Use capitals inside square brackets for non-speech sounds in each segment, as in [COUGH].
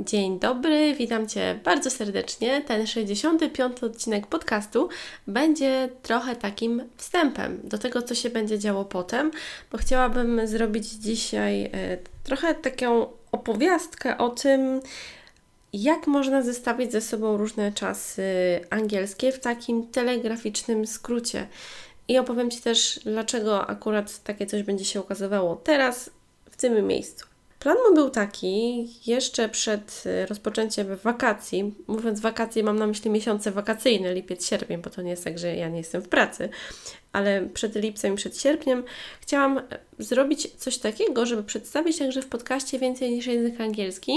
Dzień dobry, witam Cię bardzo serdecznie. Ten 65 odcinek podcastu będzie trochę takim wstępem do tego, co się będzie działo potem, bo chciałabym zrobić dzisiaj e, trochę taką opowiastkę o tym, jak można zestawić ze sobą różne czasy angielskie w takim telegraficznym skrócie. I opowiem Ci też, dlaczego akurat takie coś będzie się ukazywało teraz, w tym miejscu. Plan mój był taki, jeszcze przed y, rozpoczęciem wakacji, mówiąc wakacje, mam na myśli miesiące wakacyjne, lipiec, sierpień, bo to nie jest tak, że ja nie jestem w pracy, ale przed lipcem i przed sierpniem chciałam zrobić coś takiego, żeby przedstawić także w podcaście więcej niż język angielski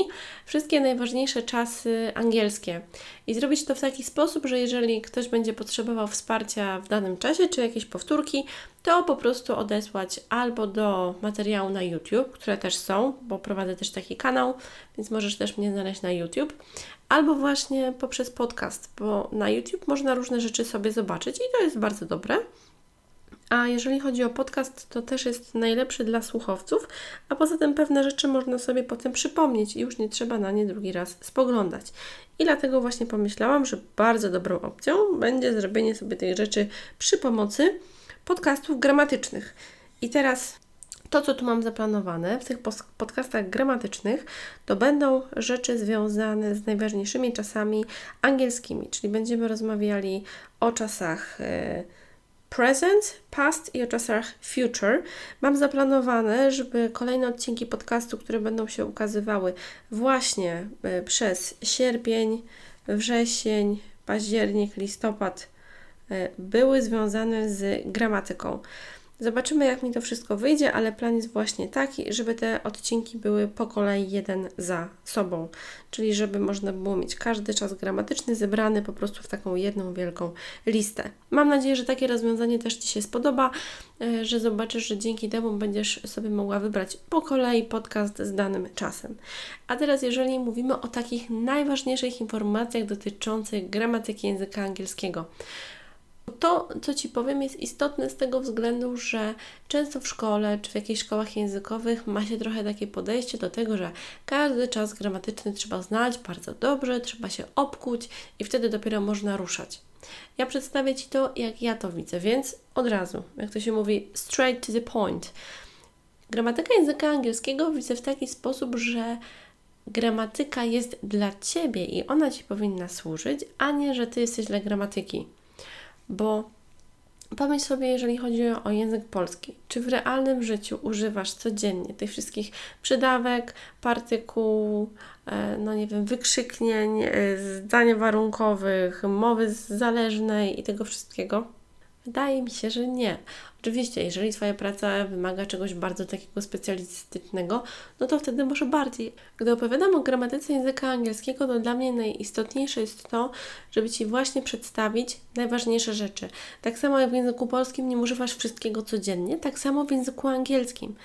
wszystkie najważniejsze czasy angielskie i zrobić to w taki sposób, że jeżeli ktoś będzie potrzebował wsparcia w danym czasie czy jakieś powtórki, to po prostu odesłać albo do materiału na YouTube, które też są, bo prowadzę też taki kanał, więc możesz też mnie znaleźć na YouTube, albo właśnie poprzez podcast, bo na YouTube można różne rzeczy sobie zobaczyć i to jest bardzo dobre. A jeżeli chodzi o podcast, to też jest najlepszy dla słuchowców, a poza tym pewne rzeczy można sobie potem przypomnieć i już nie trzeba na nie drugi raz spoglądać. I dlatego właśnie pomyślałam, że bardzo dobrą opcją będzie zrobienie sobie tej rzeczy przy pomocy podcastów gramatycznych. I teraz to, co tu mam zaplanowane w tych podcastach gramatycznych, to będą rzeczy związane z najważniejszymi czasami angielskimi, czyli będziemy rozmawiali o czasach. Yy, present, past i o czasach future. Mam zaplanowane, żeby kolejne odcinki podcastu, które będą się ukazywały właśnie e, przez sierpień, wrzesień, październik, listopad, e, były związane z gramatyką. Zobaczymy, jak mi to wszystko wyjdzie, ale plan jest właśnie taki, żeby te odcinki były po kolei jeden za sobą, czyli żeby można było mieć każdy czas gramatyczny zebrany po prostu w taką jedną wielką listę. Mam nadzieję, że takie rozwiązanie też Ci się spodoba, e, że zobaczysz, że dzięki temu będziesz sobie mogła wybrać po kolei podcast z danym czasem. A teraz, jeżeli mówimy o takich najważniejszych informacjach dotyczących gramatyki języka angielskiego, to, co Ci powiem, jest istotne z tego względu, że często w szkole czy w jakichś szkołach językowych ma się trochę takie podejście do tego, że każdy czas gramatyczny trzeba znać bardzo dobrze, trzeba się obkuć i wtedy dopiero można ruszać. Ja przedstawię Ci to, jak ja to widzę, więc od razu, jak to się mówi, straight to the point. Gramatyka języka angielskiego widzę w taki sposób, że gramatyka jest dla Ciebie i ona Ci powinna służyć, a nie, że Ty jesteś dla gramatyki. Bo pomyśl sobie, jeżeli chodzi o język polski, czy w realnym życiu używasz codziennie tych wszystkich przydawek, partykuł, e, no nie wiem, wykrzyknień, e, zdań warunkowych, mowy zależnej i tego wszystkiego? Wydaje mi się, że nie. Oczywiście, jeżeli Twoja praca wymaga czegoś bardzo takiego specjalistycznego, no to wtedy może bardziej. Gdy opowiadam o gramatyce języka angielskiego, to dla mnie najistotniejsze jest to, żeby Ci właśnie przedstawić najważniejsze rzeczy. Tak samo jak w języku polskim nie używasz wszystkiego codziennie, tak samo w języku angielskim.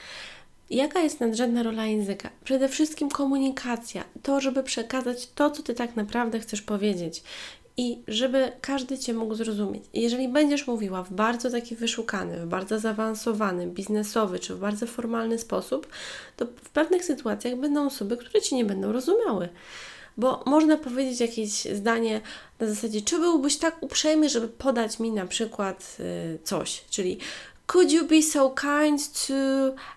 Jaka jest nadrzędna rola języka? Przede wszystkim komunikacja, to, żeby przekazać to, co Ty tak naprawdę chcesz powiedzieć i żeby każdy Cię mógł zrozumieć. Jeżeli będziesz mówiła w bardzo taki wyszukany, w bardzo zaawansowany, biznesowy czy w bardzo formalny sposób, to w pewnych sytuacjach będą osoby, które Ci nie będą rozumiały. Bo można powiedzieć jakieś zdanie na zasadzie, czy byłbyś tak uprzejmy, żeby podać mi na przykład y, coś, czyli Could you be so kind to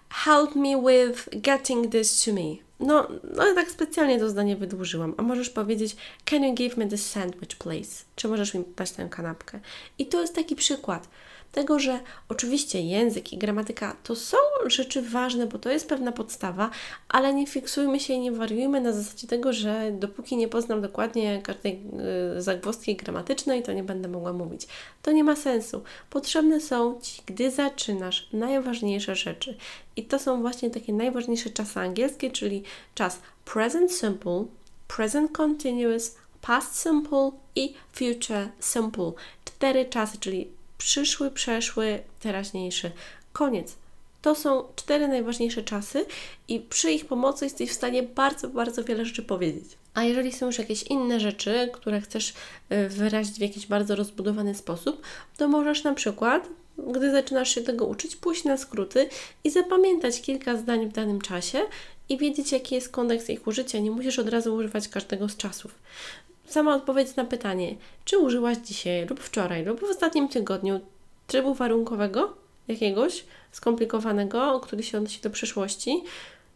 help me with getting this to me? No, no tak specjalnie to zdanie wydłużyłam. A możesz powiedzieć, can you give me the sandwich, please? Czy możesz mi dać tę kanapkę? I to jest taki przykład tego, że oczywiście język i gramatyka to są rzeczy ważne, bo to jest pewna podstawa, ale nie fiksujmy się i nie wariujmy na zasadzie tego, że dopóki nie poznam dokładnie każdej y, zagwozdki gramatycznej, to nie będę mogła mówić. To nie ma sensu. Potrzebne są Ci, gdy zaczynasz, najważniejsze rzeczy. I to są właśnie takie najważniejsze czasy angielskie, czyli czas present simple, present continuous, past simple i future simple. Cztery czasy, czyli przyszły, przeszły, teraźniejszy. Koniec. To są cztery najważniejsze czasy i przy ich pomocy jesteś w stanie bardzo, bardzo wiele rzeczy powiedzieć. A jeżeli są już jakieś inne rzeczy, które chcesz y, wyrazić w jakiś bardzo rozbudowany sposób, to możesz na przykład, gdy zaczynasz się tego uczyć, pójść na skróty i zapamiętać kilka zdań w danym czasie i wiedzieć, jaki jest kontekst ich użycia. Nie musisz od razu używać każdego z czasów. Sama odpowiedź na pytanie, czy użyłaś dzisiaj lub wczoraj lub w ostatnim tygodniu trybu warunkowego jakiegoś skomplikowanego, który się odnosi do przyszłości,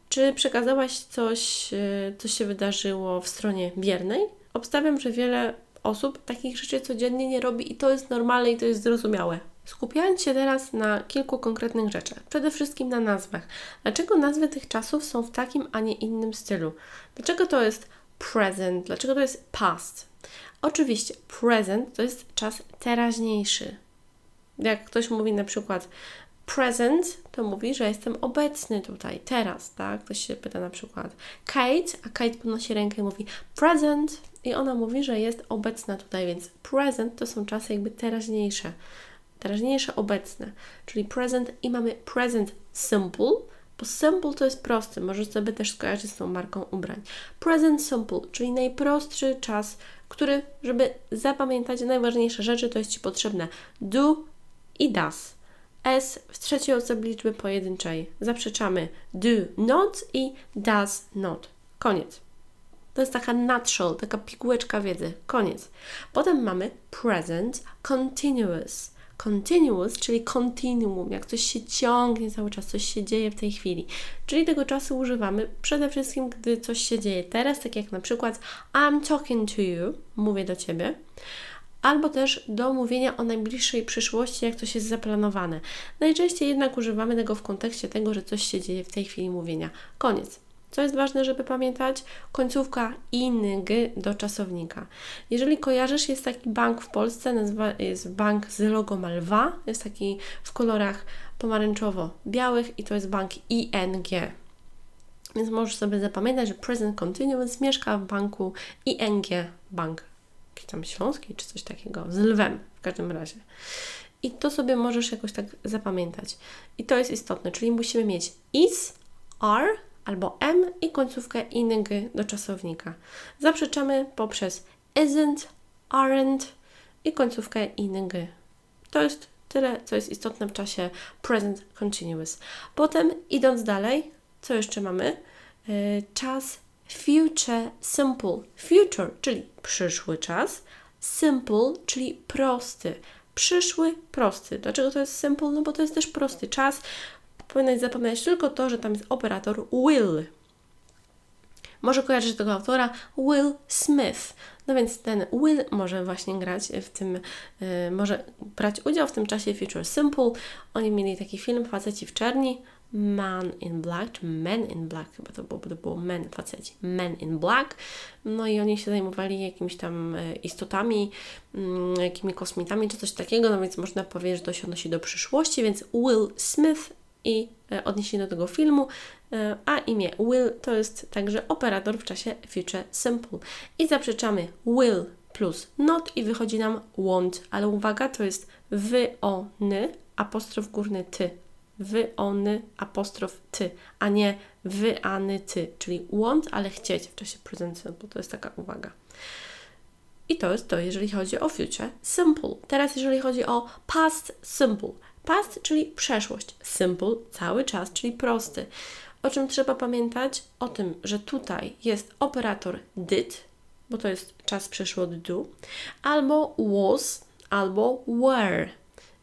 czy przekazałaś coś, e, co się wydarzyło w stronie biernej? Obstawiam, że wiele osób takich rzeczy codziennie nie robi i to jest normalne i to jest zrozumiałe. Skupiając się teraz na kilku konkretnych rzeczach, przede wszystkim na nazwach. Dlaczego nazwy tych czasów są w takim, a nie innym stylu? Dlaczego to jest present? Dlaczego to jest past? Oczywiście, present to jest czas teraźniejszy. Jak ktoś mówi na przykład present, to mówi, że jestem obecny tutaj, teraz, tak? Ktoś się pyta na przykład Kate, a Kate podnosi rękę i mówi present i ona mówi, że jest obecna tutaj, więc present to są czasy jakby teraźniejsze teraźniejsze, obecne, czyli present i mamy present simple, bo simple to jest prosty, możesz sobie też skojarzyć z tą marką ubrań. Present simple, czyli najprostszy czas, który, żeby zapamiętać najważniejsze rzeczy, to jest Ci potrzebne do i does. S w trzeciej osobie liczby pojedynczej. Zaprzeczamy do not i does not. Koniec. To jest taka nutshell, taka pigułeczka wiedzy. Koniec. Potem mamy present continuous continuous, czyli continuum, jak coś się ciągnie cały czas, coś się dzieje w tej chwili. Czyli tego czasu używamy przede wszystkim, gdy coś się dzieje teraz, tak jak na przykład I'm talking to you, mówię do Ciebie, albo też do mówienia o najbliższej przyszłości, jak coś jest zaplanowane. Najczęściej jednak używamy tego w kontekście tego, że coś się dzieje w tej chwili mówienia. Koniec. Co jest ważne, żeby pamiętać? Końcówka ing do czasownika. Jeżeli kojarzysz, jest taki bank w Polsce, nazywa, jest bank z logo Malwa, jest taki w kolorach pomarańczowo-białych i to jest bank ING. Więc możesz sobie zapamiętać, że Present Continuous mieszka w banku ING Bank, jakiś tam śląski czy coś takiego, z lwem w każdym razie. I to sobie możesz jakoś tak zapamiętać. I to jest istotne, czyli musimy mieć is, are, albo m i końcówkę ing do czasownika. Zaprzeczamy poprzez isn't, aren't i końcówkę ing. To jest tyle, co jest istotne w czasie present continuous. Potem idąc dalej, co jeszcze mamy? Yy, czas future simple. Future, czyli przyszły czas. Simple, czyli prosty. Przyszły, prosty. Dlaczego to jest simple? No bo to jest też prosty czas powinnaś zapamiętać tylko to, że tam jest operator will. Może kojarzyć tego autora Will Smith. No więc ten Will może właśnie grać w tym, yy, może brać udział w tym czasie Future Simple. Oni mieli taki film Faceci w czerni, Man in Black, czy Men in Black, chyba to było, to było Men, faceci, Men in Black. No i oni się zajmowali jakimiś tam e, istotami, mm, jakimi kosmitami, czy coś takiego, no więc można powiedzieć, że to się odnosi do przyszłości, więc Will Smith i e, odniesienie do tego filmu, e, a imię will to jest także operator w czasie future simple. I zaprzeczamy will plus not i wychodzi nam want, ale uwaga, to jest wy, ny, apostrof górny ty. Wy, ony, apostrof ty, a nie wy, any, ty, czyli want, ale chcieć w czasie present simple, to jest taka uwaga. I to jest to, jeżeli chodzi o future simple. Teraz, jeżeli chodzi o past simple. Past, czyli przeszłość. Simple, cały czas, czyli prosty. O czym trzeba pamiętać? O tym, że tutaj jest operator did, bo to jest czas przeszły od do, albo was, albo were.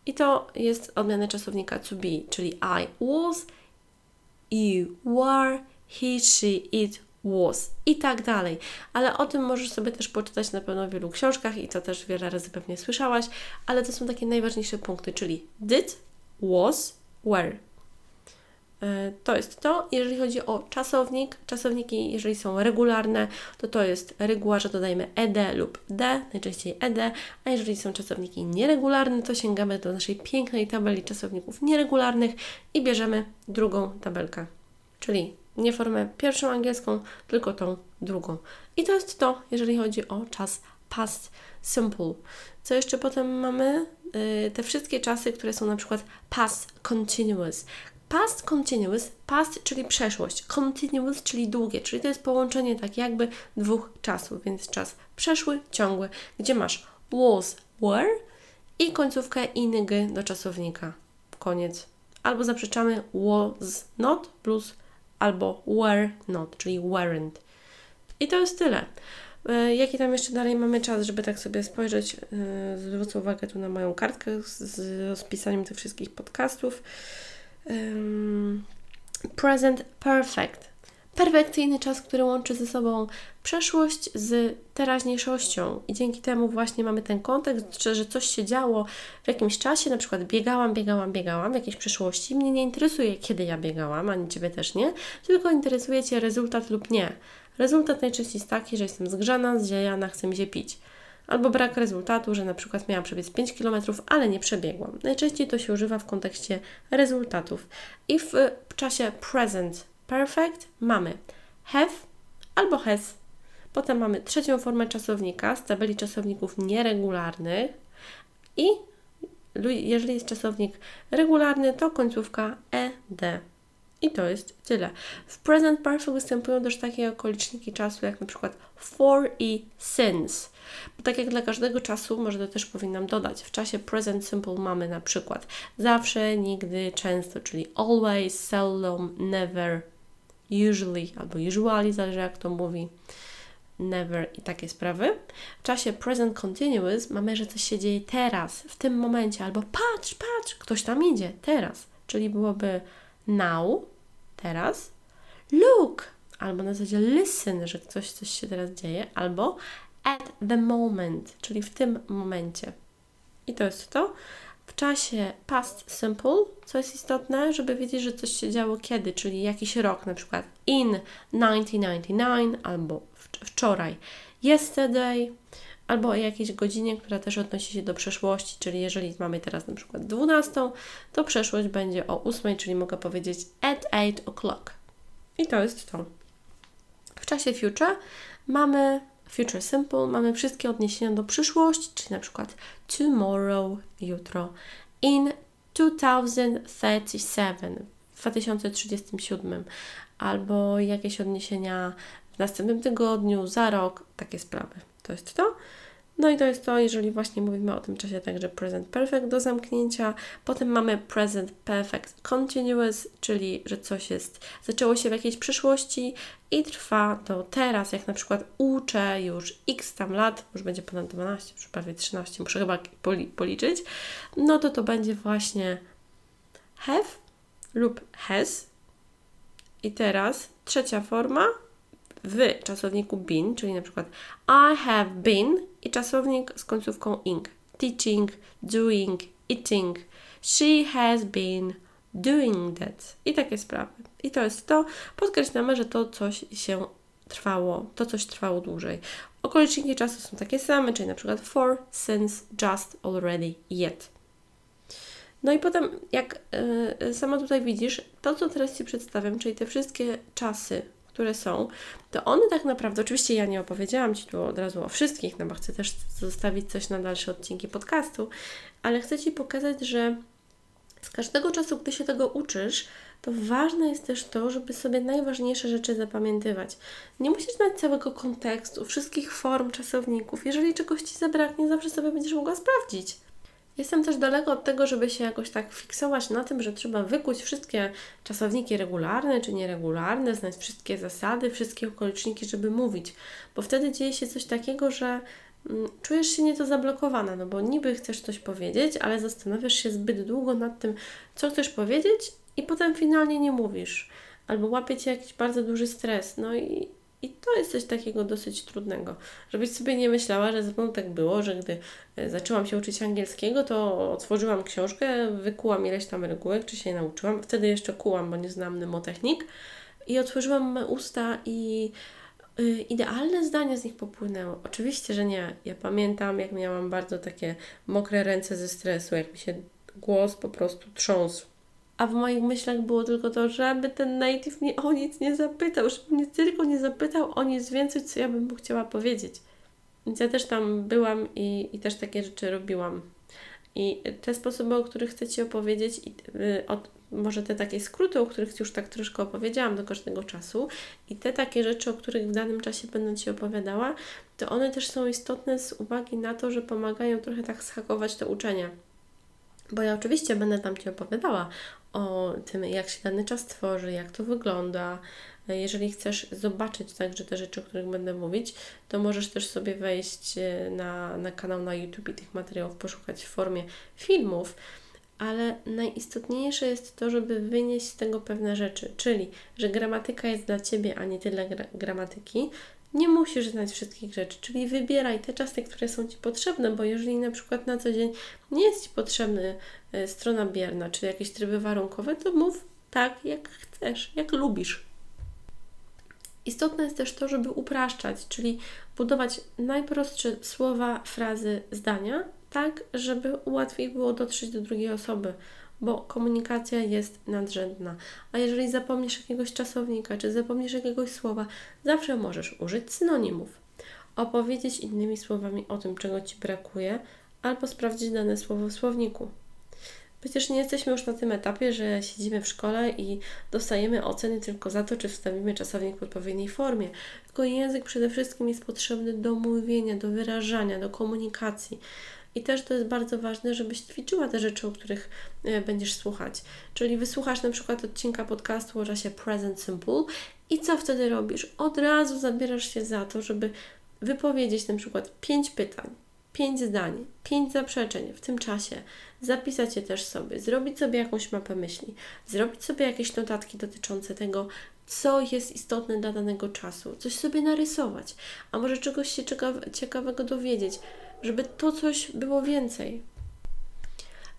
I to jest odmiana czasownika to be, czyli I was, you were, he, she, it was i tak dalej. Ale o tym możesz sobie też poczytać na pewno w wielu książkach i to też wiele razy pewnie słyszałaś, ale to są takie najważniejsze punkty, czyli did, was, were. E, to jest to. Jeżeli chodzi o czasownik, czasowniki, jeżeli są regularne, to to jest reguła, że dodajemy ed lub d, najczęściej ed, a jeżeli są czasowniki nieregularne, to sięgamy do naszej pięknej tabeli czasowników nieregularnych i bierzemy drugą tabelkę, czyli Nie formę pierwszą angielską, tylko tą drugą. I to jest to, jeżeli chodzi o czas past simple. Co jeszcze potem mamy? Yy, te wszystkie czasy, które są na przykład past continuous. Past continuous, past czyli przeszłość, continuous czyli długie, czyli to jest połączenie tak jakby dwóch czasów, więc czas przeszły, ciągły, gdzie masz was, were i końcówkę ing do czasownika. Koniec. Albo zaprzeczamy was not plus albo were not, czyli weren't. I to jest tyle. E, jaki tam jeszcze dalej mamy czas, żeby tak sobie spojrzeć? E, zwrócę uwagę tu na moją kartkę z rozpisaniem tych wszystkich podcastów. Present perfect. Perfekcyjny czas, który łączy ze sobą przeszłość z teraźniejszością i dzięki temu właśnie mamy ten kontekst, że coś się działo w jakimś czasie, na przykład biegałam, biegałam, biegałam w jakiejś przeszłości. Mnie nie interesuje, kiedy ja biegałam, ani Ciebie też nie, tylko interesuje Cię rezultat lub nie. Rezultat najczęściej jest taki, że jestem zgrzana, zdziejana, chcę mi się pić. Albo brak rezultatu, że na przykład miałam przebiec 5 km, ale nie przebiegłam. Najczęściej to się używa w kontekście rezultatów. I w czasie present perfect mamy have albo has. Potem mamy trzecią formę czasownika z tabeli czasowników nieregularnych i jeżeli jest czasownik regularny, to końcówka ed. I to jest tyle. W present perfect występują też takie okoliczniki czasu, jak na przykład for i since. Bo tak jak dla każdego czasu, może to też powinnam dodać, w czasie present simple mamy na przykład zawsze, nigdy, często, czyli always, seldom, never, usually albo usually, zależy jak to mówi, never i takie sprawy. W czasie present continuous mamy, że coś się dzieje teraz, w tym momencie, albo patrz, patrz, ktoś tam idzie, teraz, czyli byłoby now, teraz, look, albo na zasadzie listen, że coś, coś się teraz dzieje, albo at the moment, czyli w tym momencie. I to jest to. W czasie past simple, co jest istotne, żeby wiedzieć, że coś się działo kiedy, czyli jakiś rok, na przykład in 1999 albo wczoraj, yesterday, albo o jakiejś godzinie, która też odnosi się do przeszłości, czyli jeżeli mamy teraz na przykład 12, to przeszłość będzie o 8, czyli mogę powiedzieć at 8 o'clock. I to jest to. W czasie future mamy future simple, mamy wszystkie odniesienia do przyszłości, czyli na przykład tomorrow, jutro, in 2037, w 2037, albo jakieś odniesienia w następnym tygodniu, za rok, takie sprawy. To jest to. No i to jest to, jeżeli właśnie mówimy o tym czasie także present perfect do zamknięcia. Potem mamy present perfect continuous, czyli że coś jest, zaczęło się w jakiejś przyszłości i trwa do teraz, jak na przykład uczę już x tam lat, już będzie ponad 12, już prawie 13, muszę chyba policzyć, no to to będzie właśnie have lub has. I teraz trzecia forma w czasowniku been, czyli na przykład I have been i czasownik z końcówką ing. Teaching, doing, eating. She has been doing that. I takie sprawy. I to jest to. Podkreślamy, że to coś się trwało, to coś trwało dłużej. Okoliczniki czasu są takie same, czyli na przykład for, since, just, already, yet. No i potem, jak yy, sama tutaj widzisz, to co teraz Ci przedstawiam, czyli te wszystkie czasy, które są, to one tak naprawdę, oczywiście ja nie opowiedziałam Ci tu od razu o wszystkich, no bo chcę też zostawić coś na dalsze odcinki podcastu, ale chcę Ci pokazać, że z każdego czasu, gdy się tego uczysz, to ważne jest też to, żeby sobie najważniejsze rzeczy zapamiętywać. Nie musisz znać całego kontekstu, wszystkich form czasowników. Jeżeli czegoś Ci zabraknie, zawsze sobie będziesz mogła sprawdzić. Jestem też daleko od tego, żeby się jakoś tak fiksować na tym, że trzeba wykuć wszystkie czasowniki regularne czy nieregularne, znać wszystkie zasady, wszystkie okoliczniki, żeby mówić, bo wtedy dzieje się coś takiego, że mm, czujesz się nieco zablokowana, no bo niby chcesz coś powiedzieć, ale zastanawiasz się zbyt długo nad tym, co chcesz powiedzieć i potem finalnie nie mówisz. Albo łapie Cię jakiś bardzo duży stres. No i, i to jest coś takiego dosyć trudnego. Żebyś sobie nie myślała, że mną tak było, że gdy e, zaczęłam się uczyć angielskiego, to otworzyłam książkę, wykułam ileś tam regułek, czy się nauczyłam. Wtedy jeszcze kułam, bo nie znam mnemotechnik. I otworzyłam usta i y, idealne zdania z nich popłynęło. Oczywiście, że nie. Ja pamiętam, jak miałam bardzo takie mokre ręce ze stresu, jak mi się głos po prostu trząsł a w moich myślach było tylko to, żeby ten native mnie o nic nie zapytał, żeby mnie tylko nie zapytał o nic więcej, co ja bym mu chciała powiedzieć. Więc ja też tam byłam i, i też takie rzeczy robiłam. I te sposoby, o których chcę Ci opowiedzieć, i, y, od, może te takie skróty, o których już tak troszkę opowiedziałam do każdego czasu, i te takie rzeczy, o których w danym czasie będę Ci opowiadała, to one też są istotne z uwagi na to, że pomagają trochę tak schakować to uczenie. Bo ja oczywiście będę tam Ci opowiadała o tym, jak się dany czas tworzy, jak to wygląda. Jeżeli chcesz zobaczyć także te rzeczy, o których będę mówić, to możesz też sobie wejść e, na, na kanał na YouTube i tych materiałów poszukać w formie filmów. Ale najistotniejsze jest to, żeby wynieść z tego pewne rzeczy, czyli że gramatyka jest dla Ciebie, a nie Ty dla gra gramatyki, nie musisz znać wszystkich rzeczy, czyli wybieraj te czasy, które są Ci potrzebne, bo jeżeli na przykład na co dzień nie jest Ci potrzebny e, strona bierna, czy jakieś tryby warunkowe, to mów tak, jak chcesz, jak lubisz. Istotne jest też to, żeby upraszczać, czyli budować najprostsze słowa, frazy, zdania, tak, żeby łatwiej było dotrzeć do drugiej osoby bo komunikacja jest nadrzędna. A jeżeli zapomnisz jakiegoś czasownika, czy zapomnisz jakiegoś słowa, zawsze możesz użyć synonimów, opowiedzieć innymi słowami o tym, czego Ci brakuje, albo sprawdzić dane słowo w słowniku. Przecież nie jesteśmy już na tym etapie, że siedzimy w szkole i dostajemy oceny tylko za to, czy wstawimy czasownik w odpowiedniej formie. Tylko język przede wszystkim jest potrzebny do mówienia, do wyrażania, do komunikacji. I też to jest bardzo ważne, żebyś ćwiczyła te rzeczy, o których e, będziesz słuchać. Czyli wysłuchasz na przykład odcinka podcastu o czasie Present Simple i co wtedy robisz? Od razu zabierasz się za to, żeby wypowiedzieć na przykład pięć pytań, pięć zdań, pięć zaprzeczeń w tym czasie, zapisać je też sobie, zrobić sobie jakąś mapę myśli, zrobić sobie jakieś notatki dotyczące tego, co jest istotne dla danego czasu, coś sobie narysować, a może czegoś się ciekawego dowiedzieć, żeby to coś było więcej.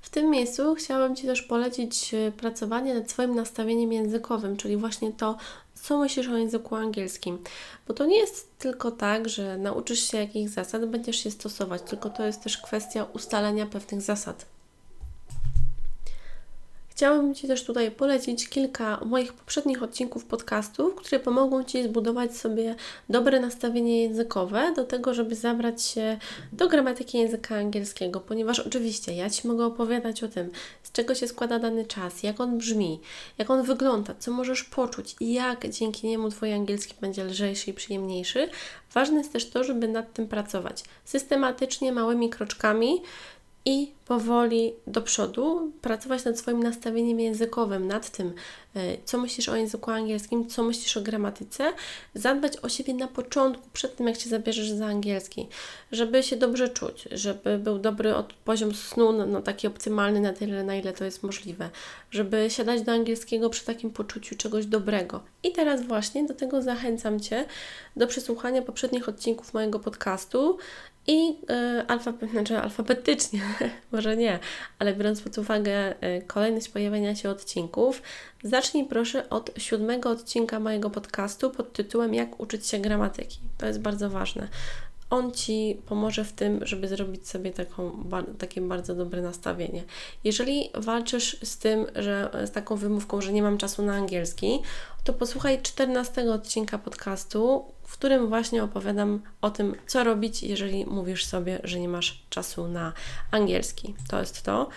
W tym miejscu chciałabym Ci też polecić e, pracowanie nad swoim nastawieniem językowym, czyli właśnie to, co myślisz o języku angielskim. Bo to nie jest tylko tak, że nauczysz się jakichś zasad, będziesz je stosować, tylko to jest też kwestia ustalenia pewnych zasad. Chciałabym Ci też tutaj polecić kilka moich poprzednich odcinków podcastów, które pomogą Ci zbudować sobie dobre nastawienie językowe do tego, żeby zabrać się do gramatyki języka angielskiego, ponieważ oczywiście ja Ci mogę opowiadać o tym, z czego się składa dany czas, jak on brzmi, jak on wygląda, co możesz poczuć i jak dzięki niemu Twój angielski będzie lżejszy i przyjemniejszy. Ważne jest też to, żeby nad tym pracować systematycznie, małymi kroczkami, i powoli do przodu pracować nad swoim nastawieniem językowym, nad tym, e, co myślisz o języku angielskim, co myślisz o gramatyce, zadbać o siebie na początku, przed tym jak się zabierzesz za angielski, żeby się dobrze czuć, żeby był dobry poziom snu, no, taki optymalny na tyle, na ile to jest możliwe, żeby siadać do angielskiego przy takim poczuciu czegoś dobrego. I teraz właśnie do tego zachęcam Cię do przesłuchania poprzednich odcinków mojego podcastu i y, alfabet, znaczy alfabetycznie, [LAUGHS] może nie, ale biorąc pod uwagę y, kolejność pojawiania się odcinków, zacznij proszę od siódmego odcinka mojego podcastu pod tytułem Jak uczyć się gramatyki. To jest bardzo ważne. On Ci pomoże w tym, żeby zrobić sobie taką, takie bardzo dobre nastawienie. Jeżeli walczysz z tym, że z taką wymówką, że nie mam czasu na angielski, to posłuchaj 14 odcinka podcastu, w którym właśnie opowiadam o tym, co robić, jeżeli mówisz sobie, że nie masz czasu na angielski. To jest to.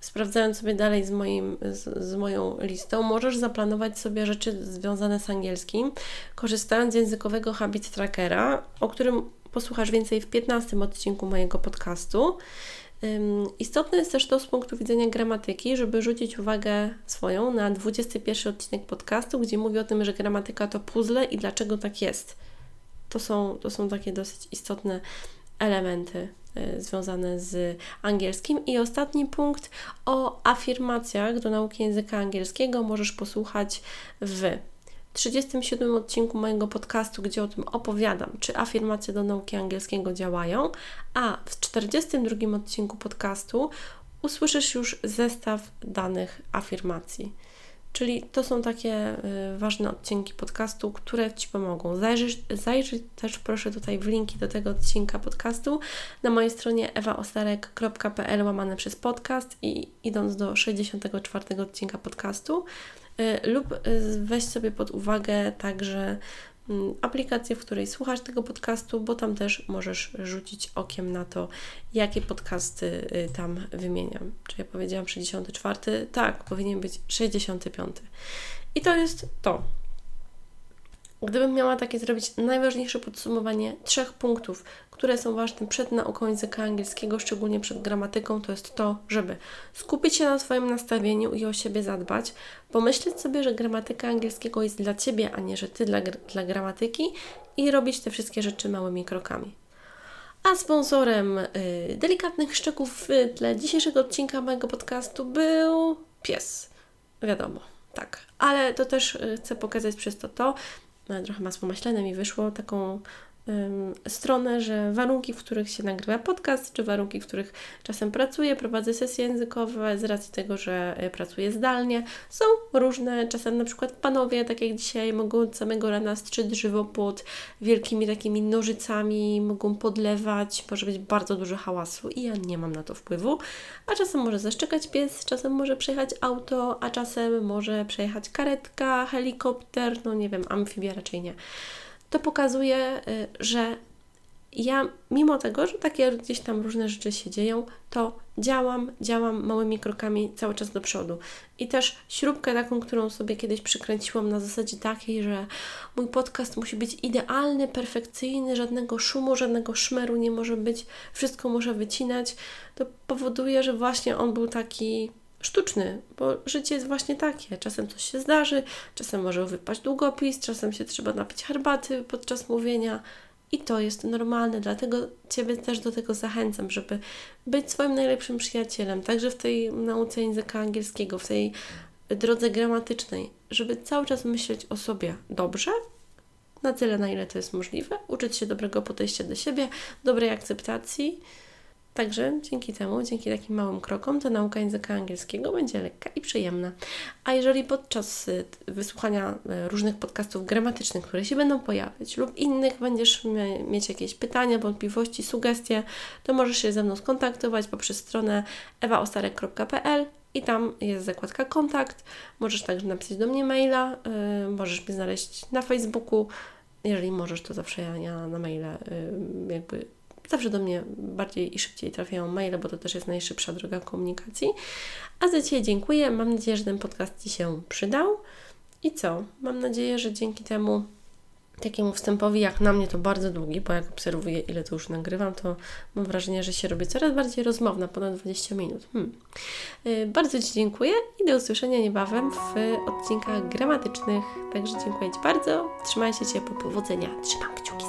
Sprawdzając sobie dalej z, moim, z, z moją listą, możesz zaplanować sobie rzeczy związane z angielskim, korzystając z językowego habit trackera, o którym posłuchasz więcej w 15 odcinku mojego podcastu. Istotne jest też to z punktu widzenia gramatyki, żeby rzucić uwagę swoją na 21 odcinek podcastu, gdzie mówię o tym, że gramatyka to puzzle i dlaczego tak jest. To są, to są takie dosyć istotne elementy y, związane z angielskim. I ostatni punkt o afirmacjach do nauki języka angielskiego możesz posłuchać w 37 odcinku mojego podcastu, gdzie o tym opowiadam, czy afirmacje do nauki angielskiego działają, a w 42 odcinku podcastu usłyszysz już zestaw danych afirmacji. Czyli to są takie y, ważne odcinki podcastu, które Ci pomogą. Zajrzyj, zajrzyj też proszę tutaj w linki do tego odcinka podcastu na mojej stronie ewaostarek.pl łamane przez podcast i idąc do 64 odcinka podcastu lub y, weź sobie pod uwagę także Mm, aplikację, w której słuchasz tego podcastu, bo tam też możesz rzucić okiem na to, jakie podcasty y, tam wymieniam. Czy ja powiedziałam 64? Tak, powinien być 65. I to jest to. Gdybym miała takie zrobić najważniejsze podsumowanie trzech punktów, które są ważne przed nauką języka angielskiego, szczególnie przed gramatyką, to jest to, żeby skupić się na swoim nastawieniu i o siebie zadbać, pomyśleć sobie, że gramatyka angielskiego jest dla Ciebie, a nie, że Ty dla, dla gramatyki i robić te wszystkie rzeczy małymi krokami. A sponsorem y, delikatnych szczeków w tle dzisiejszego odcinka mojego podcastu był pies. Wiadomo, tak. Ale to też y, chcę pokazać przez to to, trochę masło maślane mi wyszło, taką stronę, że warunki, w których się nagrywa podcast, czy warunki, w których czasem pracuję, prowadzę sesje językowe z racji tego, że e, pracuję zdalnie, są różne. Czasem na przykład panowie, tak jak dzisiaj, mogą od samego rana strzyć żywopłot wielkimi takimi nożycami, mogą podlewać, może być bardzo dużo hałasu i ja nie mam na to wpływu. A czasem może zaszczekać pies, czasem może przejechać auto, a czasem może przejechać karetka, helikopter, no nie wiem, amfibia raczej nie to pokazuje, y, że ja, mimo tego, że takie gdzieś tam różne rzeczy się dzieją, to działam, działam małymi krokami cały czas do przodu. I też śrubkę taką, którą sobie kiedyś przykręciłam na zasadzie takiej, że mój podcast musi być idealny, perfekcyjny, żadnego szumu, żadnego szmeru nie może być, wszystko muszę wycinać, to powoduje, że właśnie on był taki sztuczny, bo życie jest właśnie takie. Czasem coś się zdarzy, czasem może wypaść długopis, czasem się trzeba napić herbaty podczas mówienia i to jest normalne, dlatego Ciebie też do tego zachęcam, żeby być swoim najlepszym przyjacielem, także w tej nauce języka angielskiego, w tej drodze gramatycznej, żeby cały czas myśleć o sobie dobrze, na tyle, na ile to jest możliwe, uczyć się dobrego podejścia do siebie, dobrej akceptacji Także dzięki temu, dzięki takim małym krokom, ta nauka języka angielskiego będzie lekka i przyjemna. A jeżeli podczas y, wysłuchania y, różnych podcastów gramatycznych, które się będą pojawiać, lub innych będziesz mieć jakieś pytania, wątpliwości, sugestie, to możesz się ze mną skontaktować poprzez stronę ewaostarek.pl i tam jest zakładka kontakt. Możesz także napisać do mnie maila, yy, możesz mnie znaleźć na Facebooku. Jeżeli możesz, to zawsze ja, ja na maile yy, jakby Zawsze do mnie bardziej i szybciej trafiają maile, bo to też jest najszybsza droga komunikacji. A za dzisiaj dziękuję. Mam nadzieję, że ten podcast Ci się przydał. I co? Mam nadzieję, że dzięki temu takiemu wstępowi, jak na mnie to bardzo długi, bo jak obserwuję, ile to już nagrywam, to mam wrażenie, że się robię coraz bardziej rozmowna, ponad 20 minut. Hmm. Yy, bardzo Ci dziękuję i do usłyszenia niebawem w odcinkach gramatycznych. Także dziękuję Ci bardzo. Trzymaj się ciepło, powodzenia. Trzymam kciuki